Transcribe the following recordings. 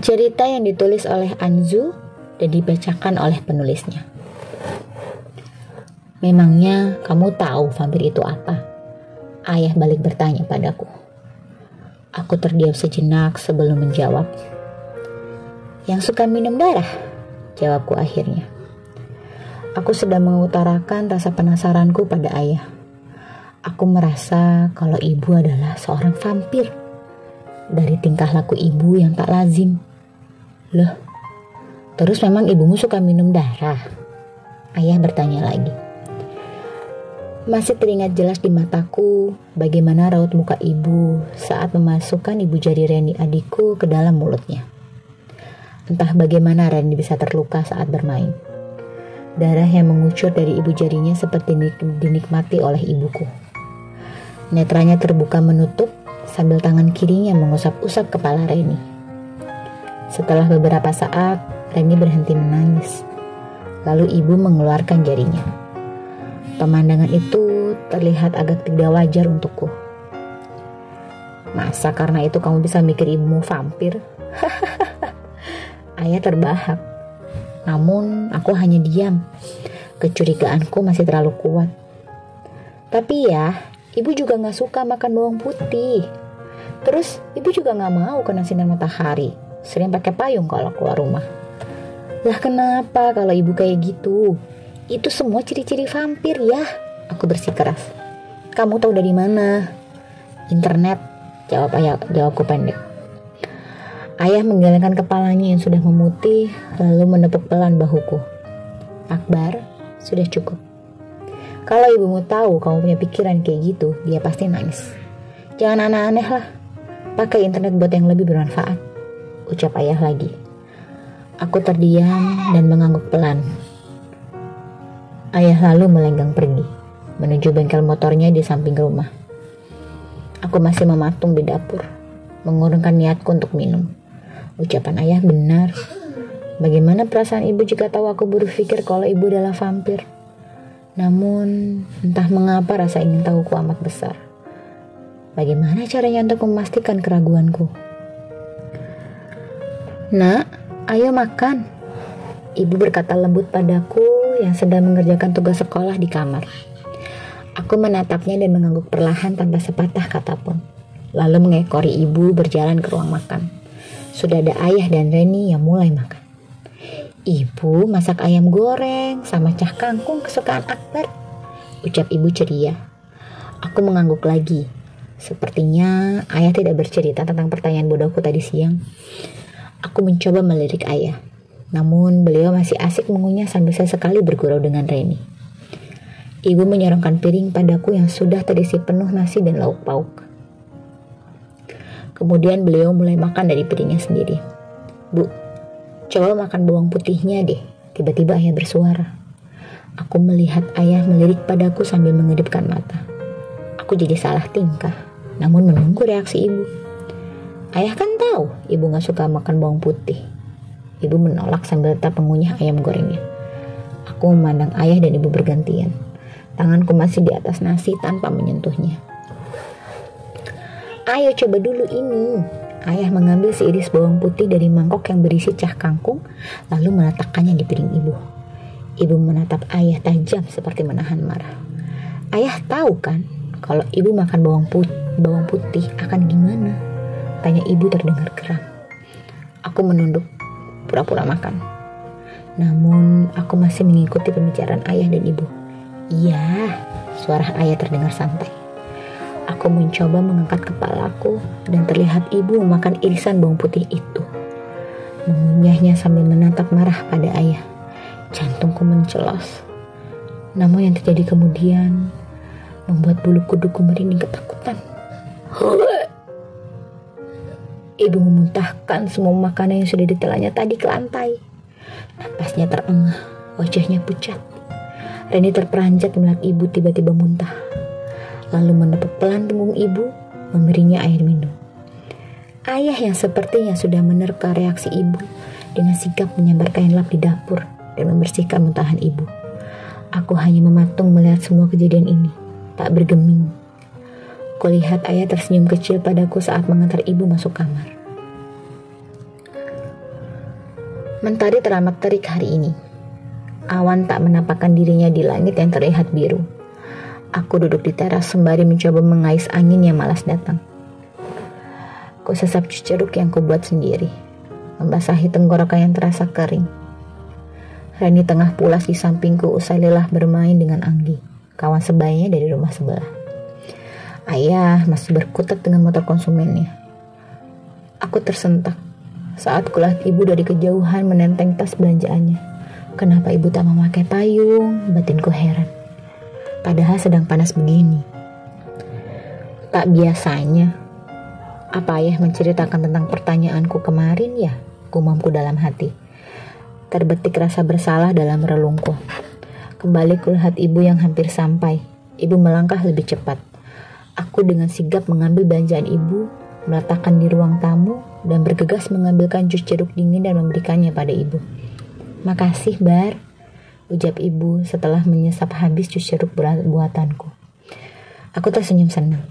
Cerita yang ditulis oleh Anzu dan dibacakan oleh penulisnya. Memangnya kamu tahu vampir itu apa? Ayah balik bertanya padaku. Aku terdiam sejenak sebelum menjawab. Yang suka minum darah, jawabku akhirnya. Aku sedang mengutarakan rasa penasaranku pada ayah. Aku merasa kalau ibu adalah seorang vampir. Dari tingkah laku ibu yang tak lazim. Loh, terus memang ibumu suka minum darah? Ayah bertanya lagi. Masih teringat jelas di mataku bagaimana raut muka ibu saat memasukkan ibu jari Reni adikku ke dalam mulutnya. Entah bagaimana Reni bisa terluka saat bermain. Darah yang mengucur dari ibu jarinya seperti dinikmati oleh ibuku. Netranya terbuka menutup sambil tangan kirinya mengusap-usap kepala Reni. Setelah beberapa saat, Reni berhenti menangis. Lalu ibu mengeluarkan jarinya. Pemandangan itu terlihat agak tidak wajar untukku. Masa karena itu kamu bisa mikir ibumu vampir? Ayah terbahak. Namun aku hanya diam. Kecurigaanku masih terlalu kuat. Tapi ya, ibu juga gak suka makan bawang putih. Terus ibu juga gak mau kena sinar matahari sering pakai payung kalau keluar rumah. Lah kenapa kalau ibu kayak gitu? Itu semua ciri-ciri vampir ya. Aku bersikeras. Kamu tahu dari mana? Internet. Jawab ayah, jawabku pendek. Ayah menggelengkan kepalanya yang sudah memutih, lalu menepuk pelan bahuku. Akbar, sudah cukup. Kalau ibumu tahu kamu punya pikiran kayak gitu, dia pasti nangis. Jangan aneh-aneh lah. Pakai internet buat yang lebih bermanfaat ucap ayah lagi. Aku terdiam dan mengangguk pelan. Ayah lalu melenggang pergi, menuju bengkel motornya di samping rumah. Aku masih mematung di dapur, mengurungkan niatku untuk minum. Ucapan ayah benar. Bagaimana perasaan ibu jika tahu aku berpikir kalau ibu adalah vampir? Namun, entah mengapa rasa ingin tahuku amat besar. Bagaimana caranya untuk memastikan keraguanku? Nak, ayo makan. Ibu berkata lembut padaku yang sedang mengerjakan tugas sekolah di kamar. Aku menatapnya dan mengangguk perlahan tanpa sepatah kata pun. Lalu mengekori ibu berjalan ke ruang makan. Sudah ada ayah dan Reni yang mulai makan. Ibu masak ayam goreng sama cah kangkung kesukaan Akbar. Ucap ibu ceria. Aku mengangguk lagi. Sepertinya ayah tidak bercerita tentang pertanyaan bodohku tadi siang. Aku mencoba melirik ayah. Namun beliau masih asik mengunyah sambil sesekali bergurau dengan Reni. Ibu menyorongkan piring padaku yang sudah terisi penuh nasi dan lauk pauk. Kemudian beliau mulai makan dari piringnya sendiri. Bu, coba makan bawang putihnya deh. Tiba-tiba ayah bersuara. Aku melihat ayah melirik padaku sambil mengedipkan mata. Aku jadi salah tingkah, namun menunggu reaksi ibu. Ayah kan tahu ibu gak suka makan bawang putih. Ibu menolak sambil tetap mengunyah ayam gorengnya. Aku memandang ayah dan ibu bergantian. Tanganku masih di atas nasi tanpa menyentuhnya. Ayo coba dulu ini. Ayah mengambil seiris bawang putih dari mangkok yang berisi cah kangkung, lalu meletakkannya di piring ibu. Ibu menatap ayah tajam seperti menahan marah. Ayah tahu kan, kalau ibu makan bawang putih, bawang putih akan gimana? Tanya ibu terdengar geram. Aku menunduk, pura-pura makan. Namun, aku masih mengikuti pembicaraan ayah dan ibu. Iya, suara ayah terdengar santai. Aku mencoba mengangkat kepalaku dan terlihat ibu memakan irisan bawang putih itu. Mengunyahnya sambil menatap marah pada ayah. Jantungku mencelos. Namun yang terjadi kemudian membuat bulu kuduku merinding ketakutan. Ibu memuntahkan semua makanan yang sudah ditelannya tadi ke lantai. Napasnya terengah, wajahnya pucat. Reni terperanjat melihat ibu tiba-tiba muntah. Lalu menepuk pelan punggung ibu, memberinya air minum. Ayah yang sepertinya sudah menerka reaksi ibu dengan sikap menyambar kain lap di dapur dan membersihkan muntahan ibu. Aku hanya mematung melihat semua kejadian ini, tak bergeming Kulihat ayah tersenyum kecil padaku saat mengantar ibu masuk kamar. Mentari teramat terik hari ini. Awan tak menampakkan dirinya di langit yang terlihat biru. Aku duduk di teras sembari mencoba mengais angin yang malas datang. Ku sesap jeruk yang kubuat sendiri, membasahi tenggorokan yang terasa kering. Rani tengah pulas di sampingku usai lelah bermain dengan Anggi, kawan sebayanya dari rumah sebelah. Ayah masih berkutat dengan motor konsumennya. Aku tersentak saat kulihat ibu dari kejauhan menenteng tas belanjaannya. Kenapa ibu tak memakai payung? Batinku heran. Padahal sedang panas begini. Tak biasanya. Apa ayah menceritakan tentang pertanyaanku kemarin ya? Gumamku dalam hati. Terbetik rasa bersalah dalam relungku. Kembali kulihat ibu yang hampir sampai. Ibu melangkah lebih cepat. Aku dengan sigap mengambil belanjaan ibu meletakkan di ruang tamu, dan bergegas mengambilkan jus jeruk dingin dan memberikannya pada ibu. Makasih, Bar, ucap ibu setelah menyesap habis jus jeruk buatanku. Aku tersenyum senang.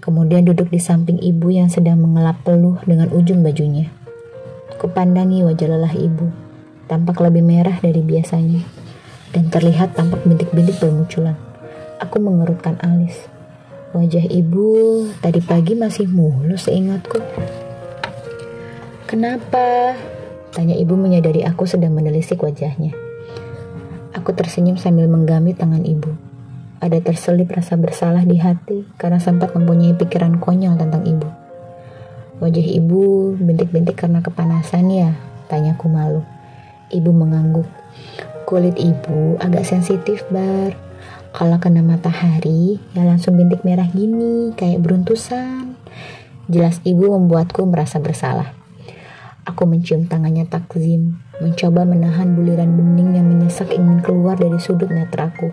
Kemudian duduk di samping ibu yang sedang mengelap peluh dengan ujung bajunya. Aku pandangi wajah lelah ibu, tampak lebih merah dari biasanya, dan terlihat tampak bintik-bintik bermunculan. Aku mengerutkan alis. Wajah ibu tadi pagi masih mulus seingatku. Kenapa? Tanya ibu menyadari aku sedang menelisik wajahnya. Aku tersenyum sambil menggami tangan ibu. Ada terselip rasa bersalah di hati karena sempat mempunyai pikiran konyol tentang ibu. Wajah ibu bintik-bintik karena kepanasan ya, tanyaku malu. Ibu mengangguk. Kulit ibu agak sensitif, Bar. Kalau kena matahari, ya langsung bintik merah gini, kayak beruntusan. Jelas ibu membuatku merasa bersalah. Aku mencium tangannya Takzim, mencoba menahan buliran bening yang menyesak ingin keluar dari sudut netraku.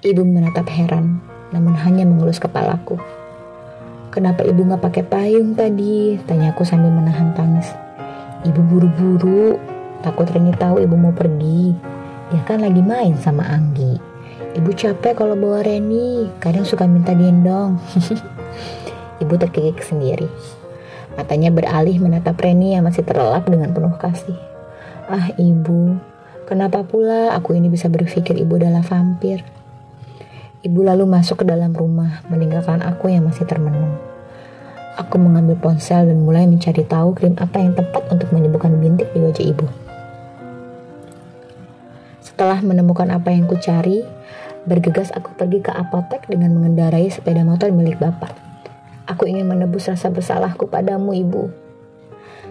Ibu menatap heran, namun hanya mengelus kepalaku. Kenapa ibu gak pakai payung tadi? Tanyaku sambil menahan tangis. Ibu buru-buru, takut Reni tahu ibu mau pergi. Dia kan lagi main sama Anggi. Ibu capek kalau bawa Reni, kadang suka minta gendong. Ibu terkikik sendiri. Matanya beralih menatap Reni yang masih terlelap dengan penuh kasih. Ah ibu, kenapa pula aku ini bisa berpikir ibu adalah vampir? Ibu lalu masuk ke dalam rumah, meninggalkan aku yang masih termenung. Aku mengambil ponsel dan mulai mencari tahu krim apa yang tepat untuk menyembuhkan bintik di wajah ibu. Setelah menemukan apa yang kucari, Bergegas aku pergi ke apotek dengan mengendarai sepeda motor milik bapak. Aku ingin menebus rasa bersalahku padamu, ibu.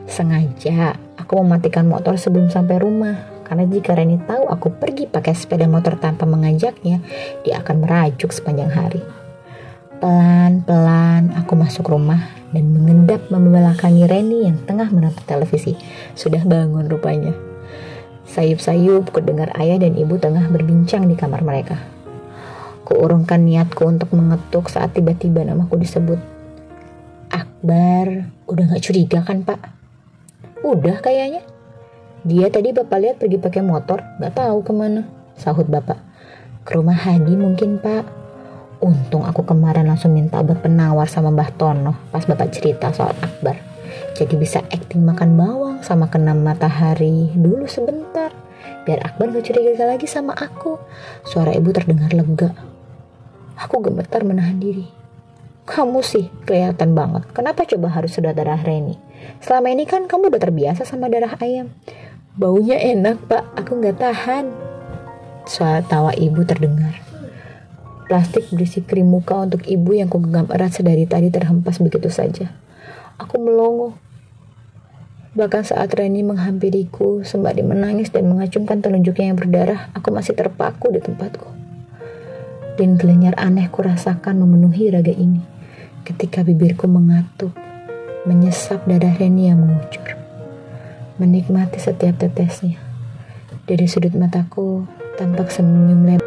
Sengaja aku mematikan motor sebelum sampai rumah, karena jika Reni tahu aku pergi pakai sepeda motor tanpa mengajaknya, dia akan merajuk sepanjang hari. Pelan-pelan aku masuk rumah dan mengendap membelakangi Reni yang tengah menonton televisi. Sudah bangun rupanya. Sayup-sayup ku dengar ayah dan ibu tengah berbincang di kamar mereka. Kuurungkan niatku untuk mengetuk saat tiba-tiba namaku disebut. Akbar, udah gak curiga kan pak? Udah kayaknya. Dia tadi bapak lihat pergi pakai motor, gak tahu ke mana. Sahut bapak. Ke rumah Hadi mungkin pak. Untung aku kemarin langsung minta obat penawar sama Mbah Tono pas bapak cerita soal Akbar. Jadi bisa acting makan bawang sama kena matahari dulu sebentar. Biar Akbar gak curiga lagi sama aku. Suara ibu terdengar lega. Aku gemetar menahan diri. Kamu sih kelihatan banget. Kenapa coba harus sudah darah Reni? Selama ini kan kamu udah terbiasa sama darah ayam. Baunya enak pak, aku nggak tahan. Suara tawa ibu terdengar. Plastik berisi krim muka untuk ibu yang kugenggam erat sedari tadi terhempas begitu saja. Aku melongo. Bahkan saat Reni menghampiriku sembari menangis dan mengacungkan telunjuknya yang berdarah, aku masih terpaku di tempatku dan gelenyar aneh kurasakan memenuhi raga ini ketika bibirku mengatup, menyesap dada Reni yang mengucur. Menikmati setiap tetesnya. Dari sudut mataku tampak senyum lebar